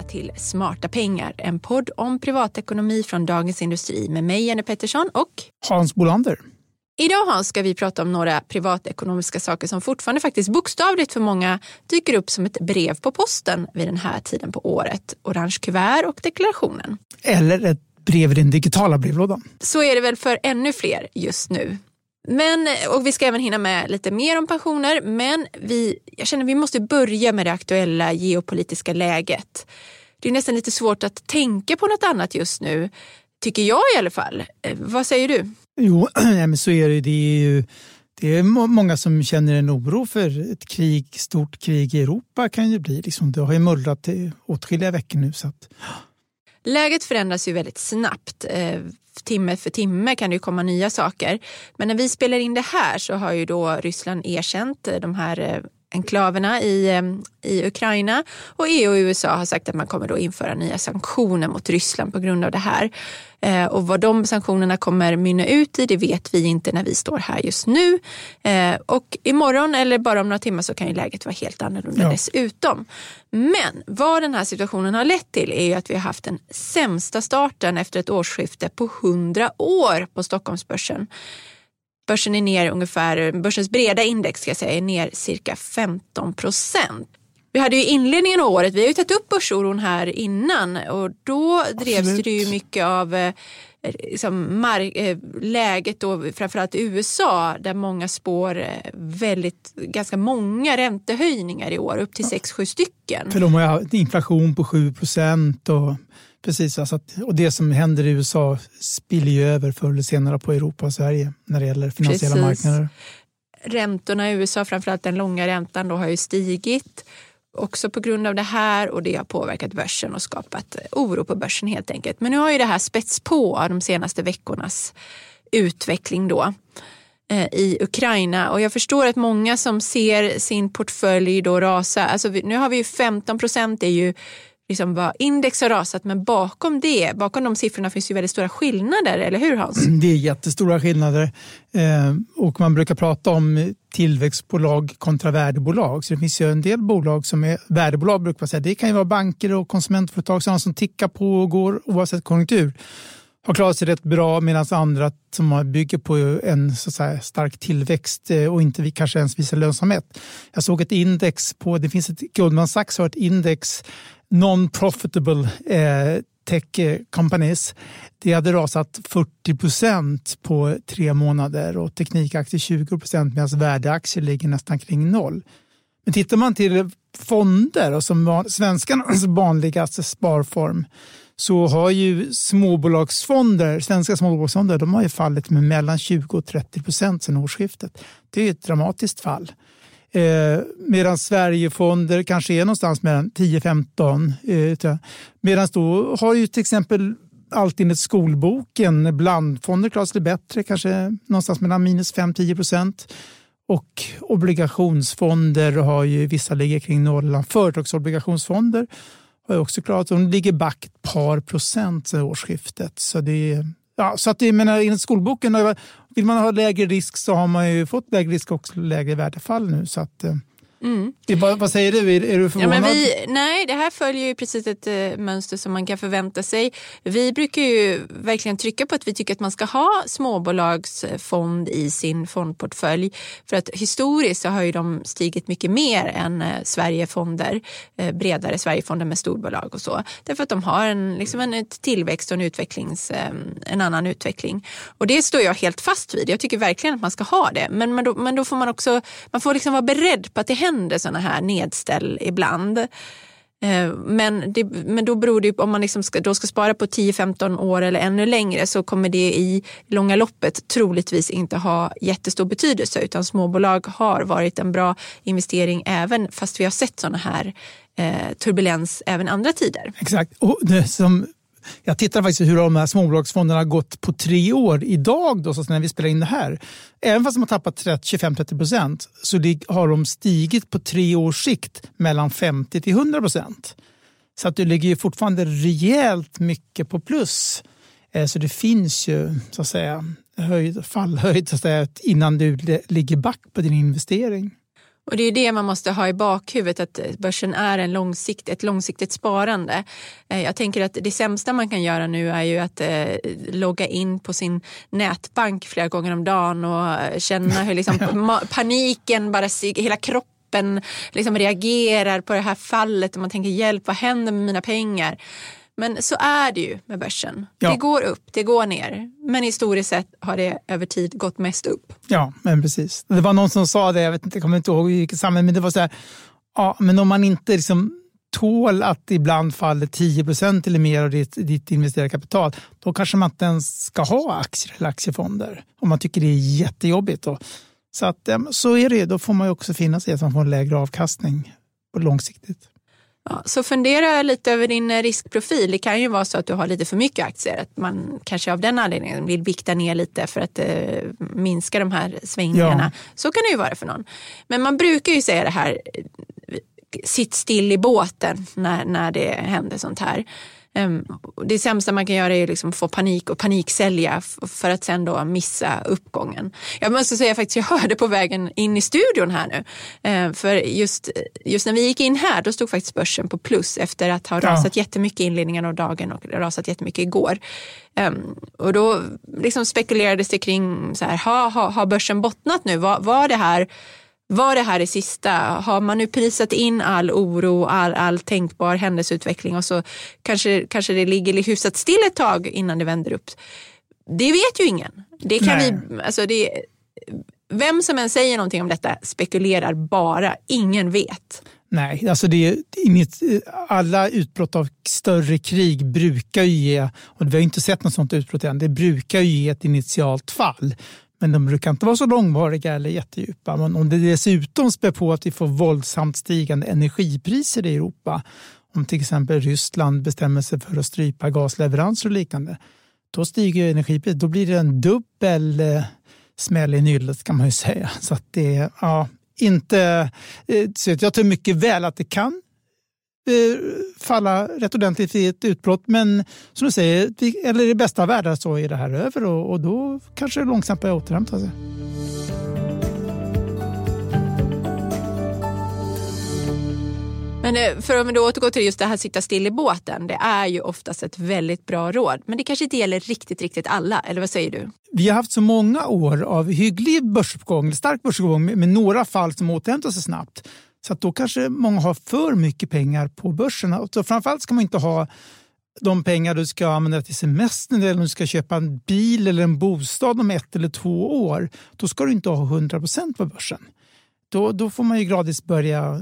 välkomna till Smarta pengar, en podd om privatekonomi från Dagens Industri med mig Jenny Pettersson och Hans Bolander. Idag Hans ska vi prata om några privatekonomiska saker som fortfarande faktiskt bokstavligt för många dyker upp som ett brev på posten vid den här tiden på året. Orange kuvert och deklarationen. Eller ett brev i den digitala brevlådan. Så är det väl för ännu fler just nu. Men, och vi ska även hinna med lite mer om pensioner, men vi, jag känner att vi måste börja med det aktuella geopolitiska läget. Det är nästan lite svårt att tänka på något annat just nu, tycker jag i alla fall. Eh, vad säger du? Jo, men så är det. Det är ju det är många som känner en oro för ett krig, stort krig i Europa kan ju bli. Liksom, det har ju mullrat i åtskilliga veckor nu. Så att... Läget förändras ju väldigt snabbt. Eh, timme för timme kan det ju komma nya saker. Men när vi spelar in det här så har ju då Ryssland erkänt eh, de här eh, enklaverna i, i Ukraina och EU och USA har sagt att man kommer då införa nya sanktioner mot Ryssland på grund av det här. Eh, och vad de sanktionerna kommer mynna ut i det vet vi inte när vi står här just nu. Eh, och imorgon eller bara om några timmar så kan ju läget vara helt annorlunda ja. dessutom. Men vad den här situationen har lett till är ju att vi har haft den sämsta starten efter ett årsskifte på hundra år på Stockholmsbörsen. Börsen är ner ungefär, börsens breda index ska jag säga, är ner cirka 15 procent. Vi hade ju inledningen av året, vi har ju tagit upp börsoron här innan och då drevs Absolut. det ju mycket av eh, liksom, eh, läget då, framförallt i USA där många spår eh, väldigt, ganska många räntehöjningar i år, upp till 6-7 stycken. För de har ju haft inflation på 7 procent och Precis, alltså att, och det som händer i USA spiller ju över förr eller senare på Europa och Sverige när det gäller finansiella Precis. marknader. Räntorna i USA, framförallt den långa räntan, då har ju stigit också på grund av det här och det har påverkat börsen och skapat oro på börsen helt enkelt. Men nu har ju det här spets på de senaste veckornas utveckling då eh, i Ukraina och jag förstår att många som ser sin portfölj då rasa, alltså nu har vi ju 15 procent är ju liksom vad index har rasat, men bakom det, bakom de siffrorna finns ju väldigt stora skillnader, eller hur Hans? Det är jättestora skillnader eh, och man brukar prata om tillväxtbolag kontra värdebolag. Så det finns ju en del bolag som är värdebolag, brukar man säga. Det kan ju vara banker och konsumentföretag sådana som tickar på och går oavsett konjunktur har klarat sig rätt bra medan andra som bygger på en så säga, stark tillväxt eh, och inte kanske ens visar lönsamhet. Jag såg ett index på, det finns ett Goldman Sachs har ett index non-profitable eh, tech eh, companies. Det hade rasat 40 procent på tre månader och teknikaktier 20 procent medan värdeaktier ligger nästan kring noll. Men tittar man till fonder och som svenskarnas vanligaste sparform så har ju småbolagsfonder, svenska småbolagsfonder, de har ju fallit med mellan 20 och 30 procent sedan årsskiftet. Det är ett dramatiskt fall. Eh, medan Sverigefonder kanske är någonstans mellan 10-15. Eh, medan då har ju till exempel allt enligt skolboken, blandfonder klarar sig bättre, kanske någonstans mellan minus 5-10 procent. Och obligationsfonder har ju vissa ligger kring nollan. Företagsobligationsfonder har ju också klarat De ligger back ett par procent sedan årsskiftet. Så det Ja, så att det, menar, enligt skolboken, vill man ha lägre risk så har man ju fått lägre risk och lägre värdefall nu. Så att, eh, Mm. Bara, vad säger du? Är, är du förvånad? Ja, vi, nej, det här följer ju precis ett uh, mönster som man kan förvänta sig. Vi brukar ju verkligen trycka på att vi tycker att man ska ha småbolagsfond i sin fondportfölj. För att historiskt så har ju de stigit mycket mer än uh, Sverigefonder, uh, bredare Sverigefonder med storbolag och så. Därför att de har en, liksom en tillväxt och en, utvecklings, um, en annan utveckling. Och det står jag helt fast vid. Jag tycker verkligen att man ska ha det. Men, men, då, men då får man också man får liksom vara beredd på att det händer händer sådana här nedställ ibland. Eh, men, det, men då beror det om man liksom ska, då ska spara på 10-15 år eller ännu längre så kommer det i långa loppet troligtvis inte ha jättestor betydelse utan småbolag har varit en bra investering även fast vi har sett sådana här eh, turbulens även andra tider. Exakt. Och det som jag tittar faktiskt hur de här småbolagsfonderna har gått på tre år idag, då, så när vi spelar in det här. Även fast de har tappat 25-30 procent så har de stigit på tre års sikt mellan 50 till 100 procent. Så att du ligger fortfarande rejält mycket på plus. Eh, så det finns ju så att säga höjd, fallhöjd så att säga, innan du ligger back på din investering. Och Det är det man måste ha i bakhuvudet, att börsen är en långsikt, ett långsiktigt sparande. Eh, jag tänker att det sämsta man kan göra nu är ju att eh, logga in på sin nätbank flera gånger om dagen och känna hur liksom paniken bara, hela kroppen liksom reagerar på det här fallet och man tänker hjälp, vad händer med mina pengar? Men så är det ju med börsen. Ja. Det går upp, det går ner. Men historiskt sett har det över tid gått mest upp. Ja, men precis. Det var någon som sa det, jag, vet inte, jag kommer inte ihåg vilket sammanhang, men det var så här, ja, men om man inte liksom tål att ibland faller 10 procent eller mer av ditt, ditt investerade kapital, då kanske man inte ens ska ha aktier eller aktiefonder. Om man tycker det är jättejobbigt. Då. Så, att, så är det, då får man ju också finna sig i att man får en lägre avkastning på långsiktigt. Ja, så fundera lite över din riskprofil. Det kan ju vara så att du har lite för mycket aktier. Att man kanske av den anledningen vill vikta ner lite för att eh, minska de här svängningarna. Ja. Så kan det ju vara för någon. Men man brukar ju säga det här, sitt still i båten när, när det händer sånt här. Ehm, det sämsta man kan göra är liksom få panik och paniksälja för att sen då missa uppgången. Jag måste säga faktiskt, jag hörde på vägen in i studion här nu. Ehm, för just, just när vi gick in här, då stod faktiskt börsen på plus efter att ha rasat ja. jättemycket i inledningen av dagen och rasat jättemycket igår. Um, och då liksom spekulerades det kring, så här, har ha, ha börsen bottnat nu? Var, var det här var det här det sista? Har man nu prisat in all oro, all, all tänkbar händelseutveckling och så kanske, kanske det ligger hyfsat still ett tag innan det vänder upp? Det vet ju ingen. Det kan vi, alltså det, vem som än säger någonting om detta spekulerar bara. Ingen vet. Nej, alltså det är inget, alla utbrott av större krig brukar ju ge, och vi har inte sett något sånt utbrott än, det brukar ju ge ett initialt fall. Men de brukar inte vara så långvariga eller jättedjupa. Men om det dessutom spär på att vi får våldsamt stigande energipriser i Europa, om till exempel Ryssland bestämmer sig för att strypa gasleveranser och liknande, då stiger energipriset. Då blir det en dubbel eh, smäll i nyllet kan man ju säga. Så att det, ja, inte, eh, så jag tror mycket väl att det kan falla rätt ordentligt i ett utbrott. Men som du säger, eller i bästa världar så är det här över och, och då kanske det långsamt börjar återhämta sig. Men eh, för vi då återgår till just det här sitta still i båten. Det är ju oftast ett väldigt bra råd. Men det kanske inte gäller riktigt, riktigt alla. Eller vad säger du? Vi har haft så många år av hygglig börsuppgång, stark börsuppgång med några fall som återhämtar sig snabbt. Så att då kanske många har för mycket pengar på börsen. Så framförallt ska man inte ha de pengar du ska använda till semestern eller om du ska köpa en bil eller en bostad om ett eller två år. Då ska du inte ha 100 procent på börsen. Då, då får man ju gradvis börja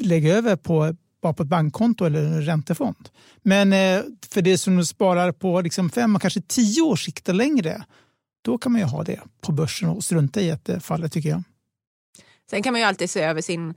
lägga över på, bara på ett bankkonto eller en räntefond. Men eh, för det som du sparar på liksom fem och kanske tio års sikt längre, då kan man ju ha det på börsen och strunta i att det faller, tycker jag. Sen kan man ju alltid se över sin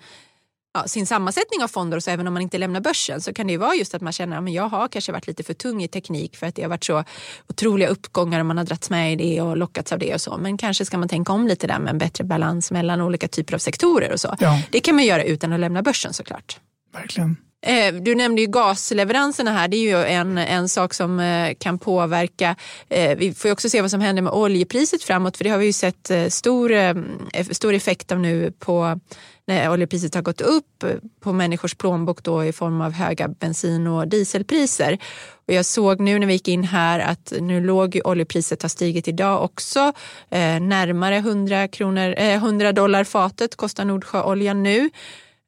ja, sin sammansättning av fonder och så även om man inte lämnar börsen så kan det ju vara just att man känner att jag har kanske varit lite för tung i teknik för att det har varit så otroliga uppgångar och man har dragits med i det och lockats av det och så. Men kanske ska man tänka om lite där med en bättre balans mellan olika typer av sektorer och så. Ja. Det kan man göra utan att lämna börsen såklart. Verkligen. Eh, du nämnde ju gasleveranserna här. Det är ju en, en sak som eh, kan påverka. Eh, vi får också se vad som händer med oljepriset framåt för det har vi ju sett stor, stor effekt av nu på när oljepriset har gått upp eh, på människors plånbok då i form av höga bensin och dieselpriser. Och jag såg nu när vi gick in här att nu låg oljepriset har stigit idag också. Eh, närmare 100, kronor, eh, 100 dollar fatet kostar Nordsjöoljan nu.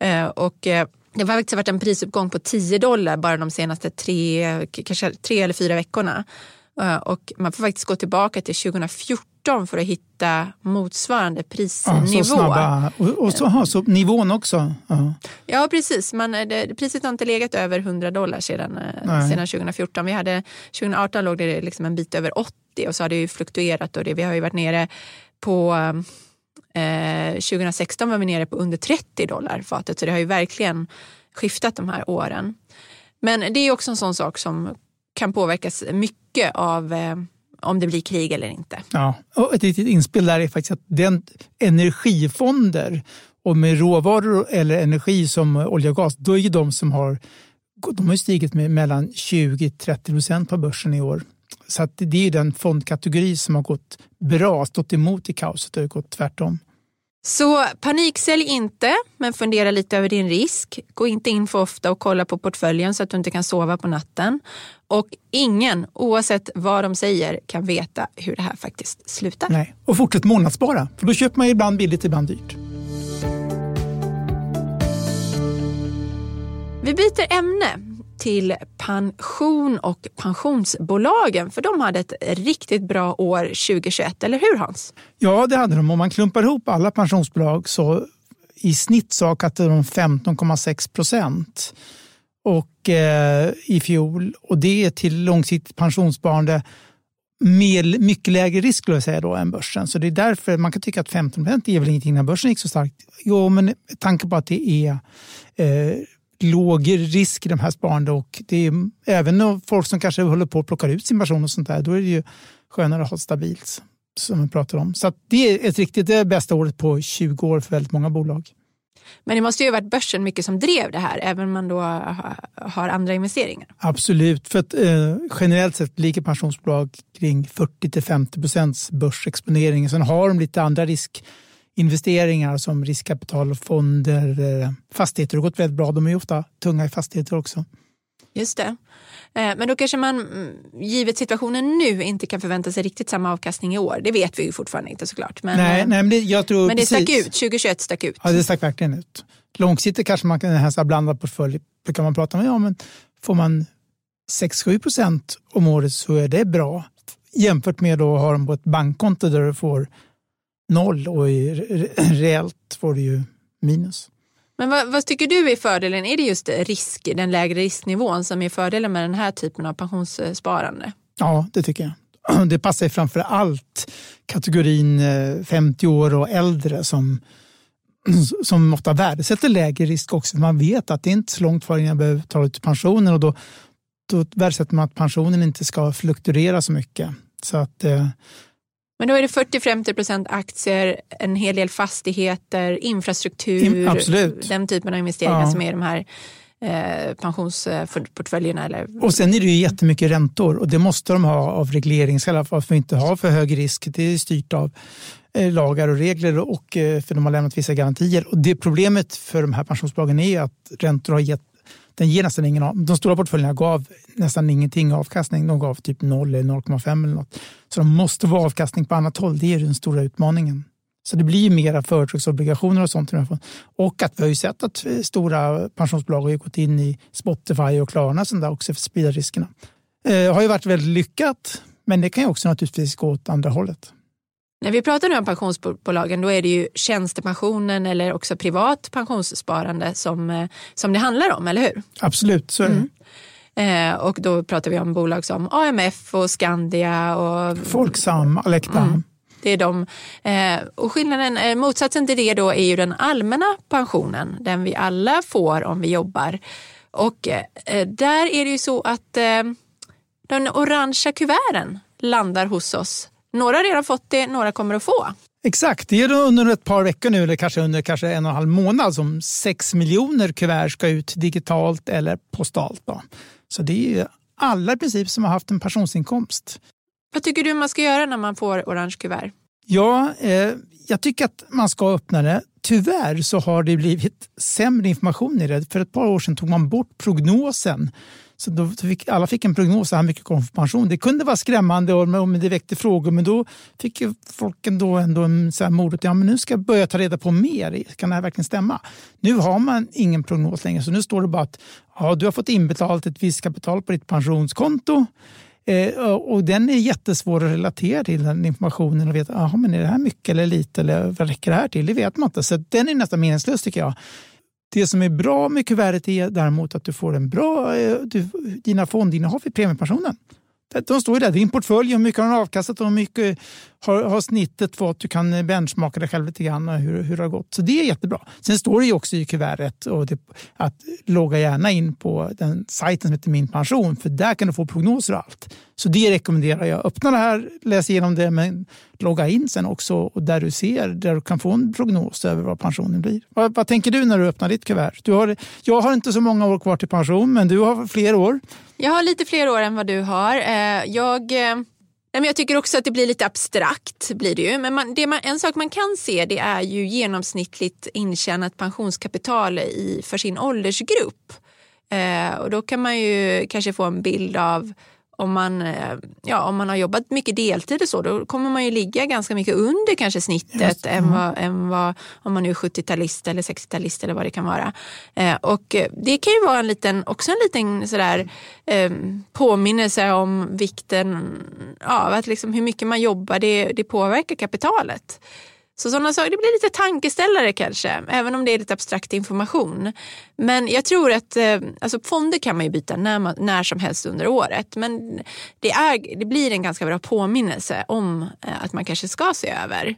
Eh, och eh, det har faktiskt varit en prisuppgång på 10 dollar bara de senaste tre, kanske tre eller fyra veckorna. Eh, och man får faktiskt gå tillbaka till 2014 för att hitta motsvarande prisnivå. Ja, så snabba. Och, och så, aha, så nivån också? Ja, ja precis. Man, det, priset har inte legat över 100 dollar sedan, eh, sedan 2014. Vi hade, 2018 låg det liksom en bit över 80 och så har det ju fluktuerat. Och det, vi har ju varit nere på eh, 2016 var vi nere på under 30 dollar fatet så det har ju verkligen skiftat de här åren. Men det är också en sån sak som kan påverkas mycket av eh, om det blir krig eller inte. Ja, och ett litet inspel där är faktiskt att den energifonder och med råvaror eller energi som olja och gas, då är ju de som har de har stigit med mellan 20-30 procent på börsen i år. Så det är den fondkategori som har gått bra, stått emot i kaoset och gått tvärtom. Så paniksälj inte, men fundera lite över din risk. Gå inte in för ofta och kolla på portföljen så att du inte kan sova på natten. Och ingen, oavsett vad de säger, kan veta hur det här faktiskt slutar. Nej. Och fortsätt månadsspara, för då köper man ibland billigt, ibland dyrt. Vi byter ämne till pension och pensionsbolagen för de hade ett riktigt bra år 2021, eller hur Hans? Ja, det hade de. Om man klumpar ihop alla pensionsbolag så i snitt så ökade de 15,6 procent och, eh, i fjol. Och det är till långsiktigt pensionssparande med mycket lägre risk skulle jag säga då, än börsen. Så det är därför man kan tycka att 15 procent är väl ingenting när börsen gick så starkt. Jo, men tanke på att det är eh, låg risk i de här sparande och det är även folk som kanske håller på att plocka ut sin pension och sånt där, då är det ju skönare att ha stabilt som vi pratar om. Så det är ett riktigt det bästa året på 20 år för väldigt många bolag. Men det måste ju ha varit börsen mycket som drev det här, även om man då har andra investeringar. Absolut, för att eh, generellt sett ligger pensionsbolag kring 40 50 procents börsexponering. Sen har de lite andra risk investeringar som riskkapitalfonder, eh, fastigheter har gått väldigt bra. De är ju ofta tunga i fastigheter också. Just det. Eh, men då kanske man, mm, givet situationen nu, inte kan förvänta sig riktigt samma avkastning i år. Det vet vi ju fortfarande inte såklart. Men, nej, eh, nej, men det, jag tror men det stack ut, 2021 stack ut. Ja, det stack verkligen ut. Långsiktigt kanske man kan ha en blandad portfölj. Då kan man prata om, ja men får man 6-7 procent om året så är det bra. Jämfört med att ha dem på ett bankkonto där du får noll och reellt får du ju minus. Men vad, vad, tycker du är fördelen? Är det just risk, den lägre risknivån som är fördelen med den här typen av pensionssparande? Ja, det tycker jag. Det passar framför allt kategorin 50 eh, år och äldre som, som ofta värdesätter lägre risk också. Man vet att det är inte så långt kvar innan jag behöver ta ut pensionen och då, då värdesätter man att pensionen inte ska fluktuera så mycket. Så att eh, men då är det 40-50 procent aktier, en hel del fastigheter, infrastruktur, Absolut. den typen av investeringar ja. som är de här eh, pensionsportföljerna. Eller... Och sen är det ju jättemycket räntor och det måste de ha av regleringsskäl för att inte ha för hög risk. Det är styrt av eh, lagar och regler och eh, för de har lämnat vissa garantier. Och det problemet för de här pensionsbolagen är att räntor har gett den ger nästan ingen av. De stora portföljerna gav nästan ingenting i avkastning. De gav typ 0 eller 0,5 eller något. Så de måste vara avkastning på annat håll. Det är den stora utmaningen. Så det blir mera företagsobligationer och sånt. Och att vi har ju sett att stora pensionsbolag har gått in i Spotify och Klarna och där också för att sprida riskerna. Det har ju varit väldigt lyckat, men det kan ju också naturligtvis gå åt andra hållet. När vi pratar nu om pensionsbolagen då är det ju tjänstepensionen eller också privat pensionssparande som, eh, som det handlar om, eller hur? Absolut, så är det. Mm. Eh, och då pratar vi om bolag som AMF och Skandia och Folksam, Alecta. Mm, det är de. Eh, och skillnaden, eh, motsatsen till det då är ju den allmänna pensionen, den vi alla får om vi jobbar. Och eh, där är det ju så att eh, den orangea kuverten landar hos oss några har redan fått det, några kommer att få. Exakt, det är under ett par veckor nu, eller kanske under kanske en och en halv månad som sex miljoner kuvert ska ut digitalt eller postalt. Då. Så det är alla i princip som har haft en pensionsinkomst. Vad tycker du man ska göra när man får orange kuvert? Ja, eh, jag tycker att man ska öppna det. Tyvärr så har det blivit sämre information i det. För ett par år sedan tog man bort prognosen så då fick, alla fick en prognos så här mycket kom för pension. Det kunde vara skrämmande och, och det väckte frågor men då fick ju folk ändå, ändå en så här morot. Ja, men nu ska jag börja ta reda på mer. Kan det här verkligen stämma? Nu har man ingen prognos längre så nu står det bara att ja, du har fått inbetalt ett visst kapital på ditt pensionskonto. Eh, och den är jättesvår att relatera till den informationen och veta, aha, men är det här mycket eller lite eller vad räcker det här till? Det vet man inte. Så den är nästan meningslös tycker jag. Det som är bra med kuvertet är däremot att du får en bra, eh, du, dina fondinnehav i premiepensionen. De står ju där, din portfölj, hur mycket har den avkastat och hur mycket har, har snittet fått. Du kan eh, benchmarka dig själv lite grann hur, hur det har gått. Så det är jättebra. Sen står det ju också i kuvertet och det, att logga gärna in på den sajten som heter Min pension för där kan du få prognoser och allt. Så det rekommenderar jag. Öppna det här, läs igenom det men logga in sen också och där du ser, där du kan få en prognos över vad pensionen blir. Vad, vad tänker du när du öppnar ditt kuvert? Du har, jag har inte så många år kvar till pension men du har fler år. Jag har lite fler år än vad du har. Eh, jag eh, Nej, jag tycker också att det blir lite abstrakt. blir det ju. Men man, det man, en sak man kan se det är ju genomsnittligt intjänat pensionskapital i, för sin åldersgrupp. Eh, och då kan man ju kanske få en bild av om man, eh, ja, om man har jobbat mycket deltid och så, då kommer man ju ligga ganska mycket under kanske snittet än, mm. vad, än vad, om man nu är 70-talist eller 60-talist eller vad det kan vara. Eh, och det kan ju vara en liten, också en liten sådär, eh, påminnelse om vikten av att liksom hur mycket man jobbar, det, det påverkar kapitalet. Så sådana saker, det blir lite tankeställare kanske, även om det är lite abstrakt information. Men jag tror att eh, alltså fonder kan man ju byta när, man, när som helst under året. Men det, är, det blir en ganska bra påminnelse om eh, att man kanske ska se över.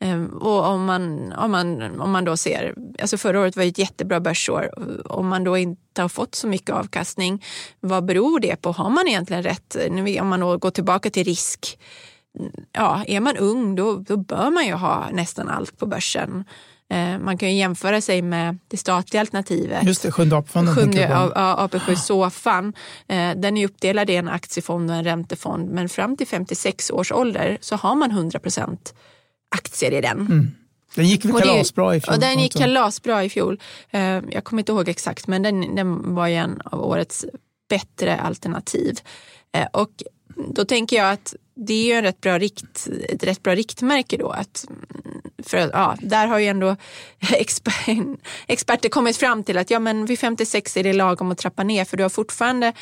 Ehm, och om man, om, man, om man då ser, alltså förra året var ett jättebra börsår, om man då inte har fått så mycket avkastning, vad beror det på? Har man egentligen rätt? Om man då går tillbaka till risk, ja, är man ung då, då bör man ju ha nästan allt på börsen. Eh, man kan ju jämföra sig med det statliga alternativet. Just det, Sjunde AP-fonden. Sjunde AP7-SOFAN. Eh, den är uppdelad i en aktiefond och en räntefond. Men fram till 56 års ålder så har man 100 procent aktier i den. Mm. Den gick väl kalasbra i fjol? Och den gick kalasbra i fjol. Eh, jag kommer inte ihåg exakt men den, den var ju en av årets bättre alternativ. Och då tänker jag att det är ju en rätt bra rikt, ett rätt bra riktmärke då. Att, för, ja, där har ju ändå exper, experter kommit fram till att ja, men vid 56 är det lagom att trappa ner för du har fortfarande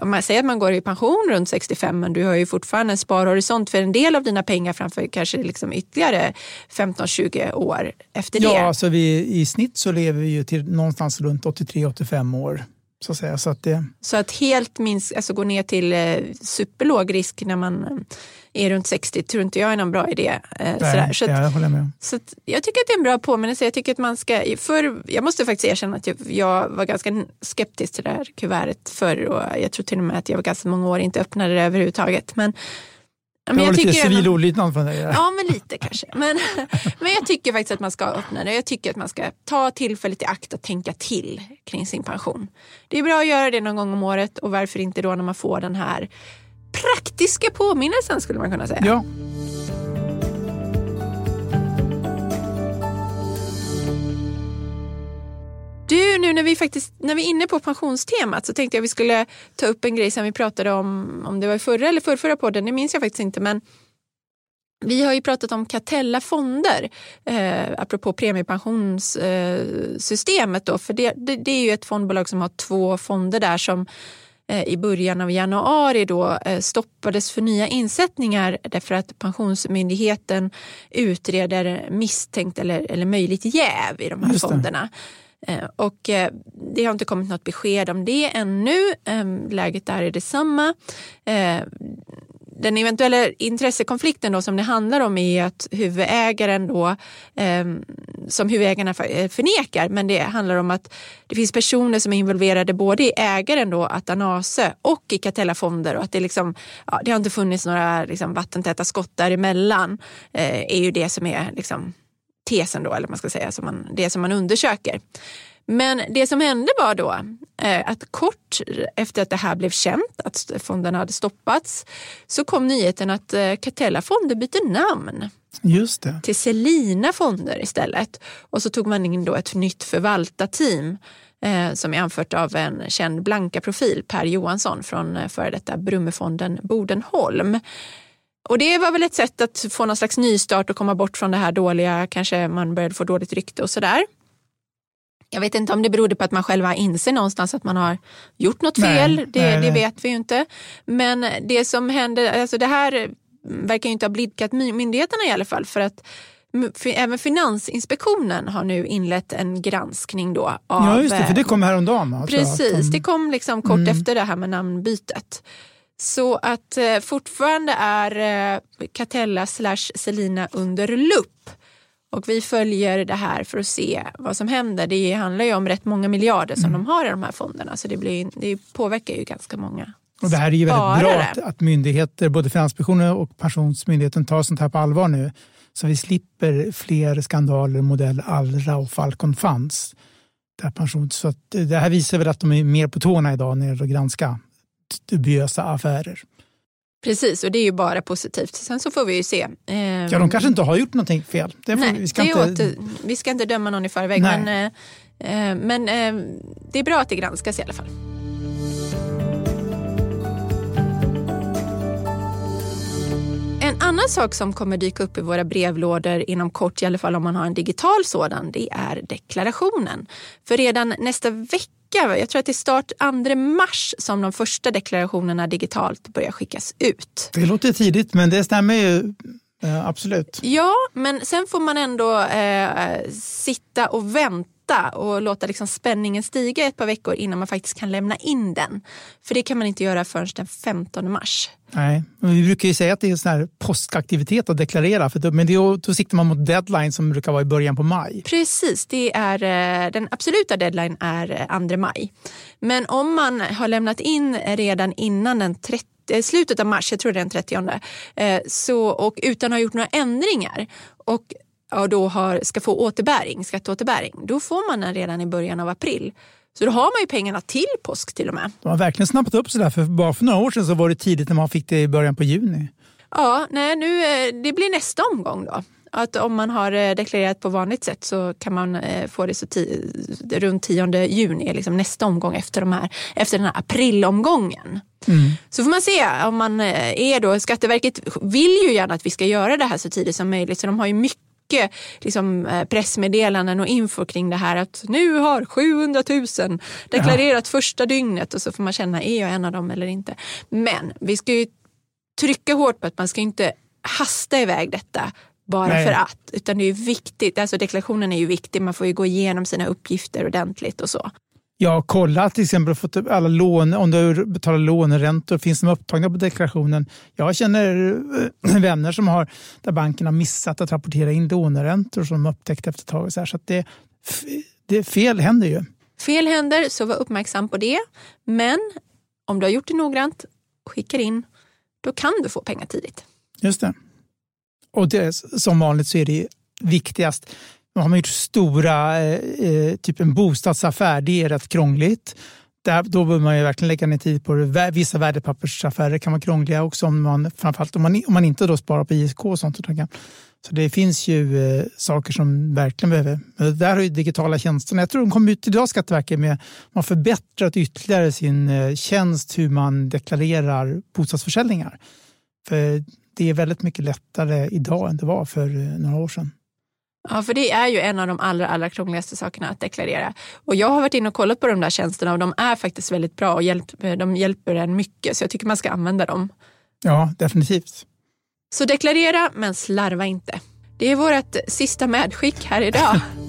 om man säger att man går i pension runt 65 men du har ju fortfarande en sparhorisont för en del av dina pengar framför kanske liksom ytterligare 15-20 år efter det. Ja, alltså vi, i snitt så lever vi ju till någonstans runt 83-85 år. Så att, säga. Så att, det... så att helt minska, alltså gå ner till eh, superlåg risk när man eh, är runt 60 tror inte jag är någon bra idé. Eh, Nej, så, att, jag håller med. så att, jag tycker att det är en bra påminnelse. Jag, tycker att man ska, för, jag måste faktiskt erkänna att jag, jag var ganska skeptisk till det här kuvertet förr och jag tror till och med att jag var ganska många år inte öppnade det överhuvudtaget. Men men det var lite civil olydnad från dig. Ja, men lite kanske. Men, men jag tycker faktiskt att man ska öppna det. Jag tycker att man ska ta tillfället i akt att tänka till kring sin pension. Det är bra att göra det någon gång om året och varför inte då när man får den här praktiska påminnelsen skulle man kunna säga. Ja. Du, nu när vi faktiskt när vi är inne på pensionstemat så tänkte jag vi skulle ta upp en grej som vi pratade om, om det var i förra eller förrförra podden, det minns jag faktiskt inte, men vi har ju pratat om Catella fonder, eh, apropå premiepensionssystemet. Eh, för det, det, det, är ju ett fondbolag som har två fonder där som eh, i början av januari då, eh, stoppades för nya insättningar därför att Pensionsmyndigheten utreder misstänkt eller, eller möjligt jäv i de här fonderna. Eh, Eh, och eh, det har inte kommit något besked om det ännu. Ehm, läget där är detsamma. Eh, den eventuella intressekonflikten då som det handlar om är att huvudägaren då, ehm, som huvudägarna förnekar, men det handlar om att det finns personer som är involverade både i ägaren då, Atanase och i Catella-fonder och att det, liksom, ja, det har inte funnits några liksom, vattentäta skott däremellan. är ju det som är liksom, tesen då, eller man ska säga, som man, det som man undersöker. Men det som hände var då eh, att kort efter att det här blev känt, att fonderna hade stoppats, så kom nyheten att eh, Catella fonder byter namn. Just det. Till Selina fonder istället. Och så tog man in då ett nytt förvaltarteam eh, som är anfört av en känd blanka profil, Per Johansson från före detta Brummefonden Bodenholm. Och det var väl ett sätt att få någon slags nystart och komma bort från det här dåliga, kanske man började få dåligt rykte och sådär. Jag vet inte om det berodde på att man själva inser någonstans att man har gjort något fel. Nej, det, nej, det vet vi ju inte. Men det som hände, alltså det här verkar ju inte ha blidkat myndigheterna i alla fall. För att även Finansinspektionen har nu inlett en granskning då. Av, ja, just det, för det kom häromdagen. Alltså, precis, de... det kom liksom kort mm. efter det här med namnbytet. Så att eh, fortfarande är eh, Catella slash Selina under lupp. Och vi följer det här för att se vad som händer. Det handlar ju om rätt många miljarder som mm. de har i de här fonderna. Så det, blir, det påverkar ju ganska många och Det här är ju väldigt bra att, att myndigheter, både Finansinspektionen och Pensionsmyndigheten tar sånt här på allvar nu. Så vi slipper fler skandaler modell Allra och Falcon Funds. Där pension, så det här visar väl att de är mer på tårna idag när det gäller att granska dubiösa affärer. Precis, och det är ju bara positivt. Sen så får vi ju se. Ehm, ja, de kanske inte har gjort någonting fel. Det nej, vi, ska inte... Åter, vi ska inte döma någon i förväg. Nej. Men, eh, eh men eh, det är bra att det granskas i alla fall. En annan sak som kommer dyka upp i våra brevlådor inom kort, i alla fall om man har en digital sådan, det är deklarationen. För redan nästa vecka jag tror att det är start 2 mars som de första deklarationerna digitalt börjar skickas ut. Det låter tidigt men det stämmer ju eh, absolut. Ja, men sen får man ändå eh, sitta och vänta och låta liksom spänningen stiga ett par veckor innan man faktiskt kan lämna in den. För det kan man inte göra förrän den 15 mars. Nej, men vi brukar ju säga att det är en sån här påskaktivitet att deklarera. För då, men det, då siktar man mot deadline som brukar vara i början på maj. Precis, det är, eh, den absoluta deadline är 2 eh, maj. Men om man har lämnat in redan innan den 30 eh, slutet av mars, jag tror det är den 30, så, och utan att ha gjort några ändringar och och då har, ska få återbäring, skatteåterbäring, då får man den redan i början av april. Så då har man ju pengarna till påsk till och med. De har verkligen snappat upp sådär, för bara för några år sedan så var det tidigt när man fick det i början på juni. Ja, nej, nu, eh, det blir nästa omgång då. Att om man har eh, deklarerat på vanligt sätt så kan man eh, få det så runt 10 juni, liksom nästa omgång efter, de här, efter den här aprilomgången. Mm. Så får man se om man är då, Skatteverket vill ju gärna att vi ska göra det här så tidigt som möjligt så de har ju mycket mycket liksom, eh, pressmeddelanden och info kring det här att nu har 700 000 deklarerat ja. första dygnet och så får man känna, är jag en av dem eller inte? Men vi ska ju trycka hårt på att man ska inte hasta iväg detta bara Nej. för att. Utan det är viktigt, alltså deklarationen är ju viktig, man får ju gå igenom sina uppgifter ordentligt och så. Ja, kolla till exempel fått alla lån, om du betalar låneräntor, finns de upptagna på deklarationen? Jag känner eh, vänner som har, där banken har missat att rapportera in låneräntor som de upptäckt efter ett tag. Så, här, så det, det, fel händer ju. Fel händer, så var uppmärksam på det. Men om du har gjort det noggrant, skickar in, då kan du få pengar tidigt. Just det. Och det, som vanligt så är det viktigast har man gjort stora, eh, eh, typ en bostadsaffär, det är rätt krångligt. Där, då behöver man ju verkligen lägga ner tid på det. Vissa värdepappersaffärer kan vara krångliga också, om man, framförallt om man, om man inte då sparar på ISK och sånt. Så det finns ju eh, saker som verkligen behöver... Men där har ju digitala tjänsterna, jag tror de kom ut idag, Skatteverket, med man har förbättrat ytterligare sin eh, tjänst hur man deklarerar bostadsförsäljningar. För det är väldigt mycket lättare idag än det var för eh, några år sedan. Ja, för det är ju en av de allra, allra krångligaste sakerna att deklarera. Och jag har varit inne och kollat på de där tjänsterna och de är faktiskt väldigt bra och hjälp, de hjälper en mycket. Så jag tycker man ska använda dem. Ja, definitivt. Så deklarera, men slarva inte. Det är vårt sista medskick här idag.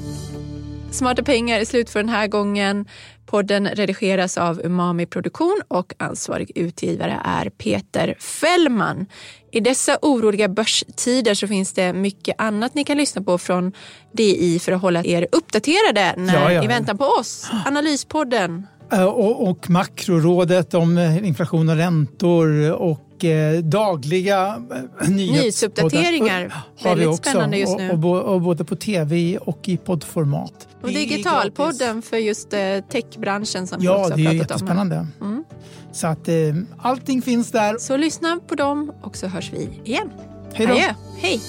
Smarta pengar är slut för den här gången. Podden redigeras av Umami Produktion och ansvarig utgivare är Peter Fällman. I dessa oroliga börstider så finns det mycket annat ni kan lyssna på från DI för att hålla er uppdaterade när, ja, ja. i väntan på oss. Analyspodden. Eh, och, och makrorådet om eh, inflation och räntor och eh, dagliga eh, nyhetsuppdateringar. Har vi också. spännande just nu. Och, och, och, både på tv och i poddformat. Och digitalpodden för just eh, techbranschen som ja, vi också har pratat om. Ja, det är jättespännande. Mm. Så att eh, allting finns där. Så lyssna på dem och så hörs vi igen. Hej då. Hej.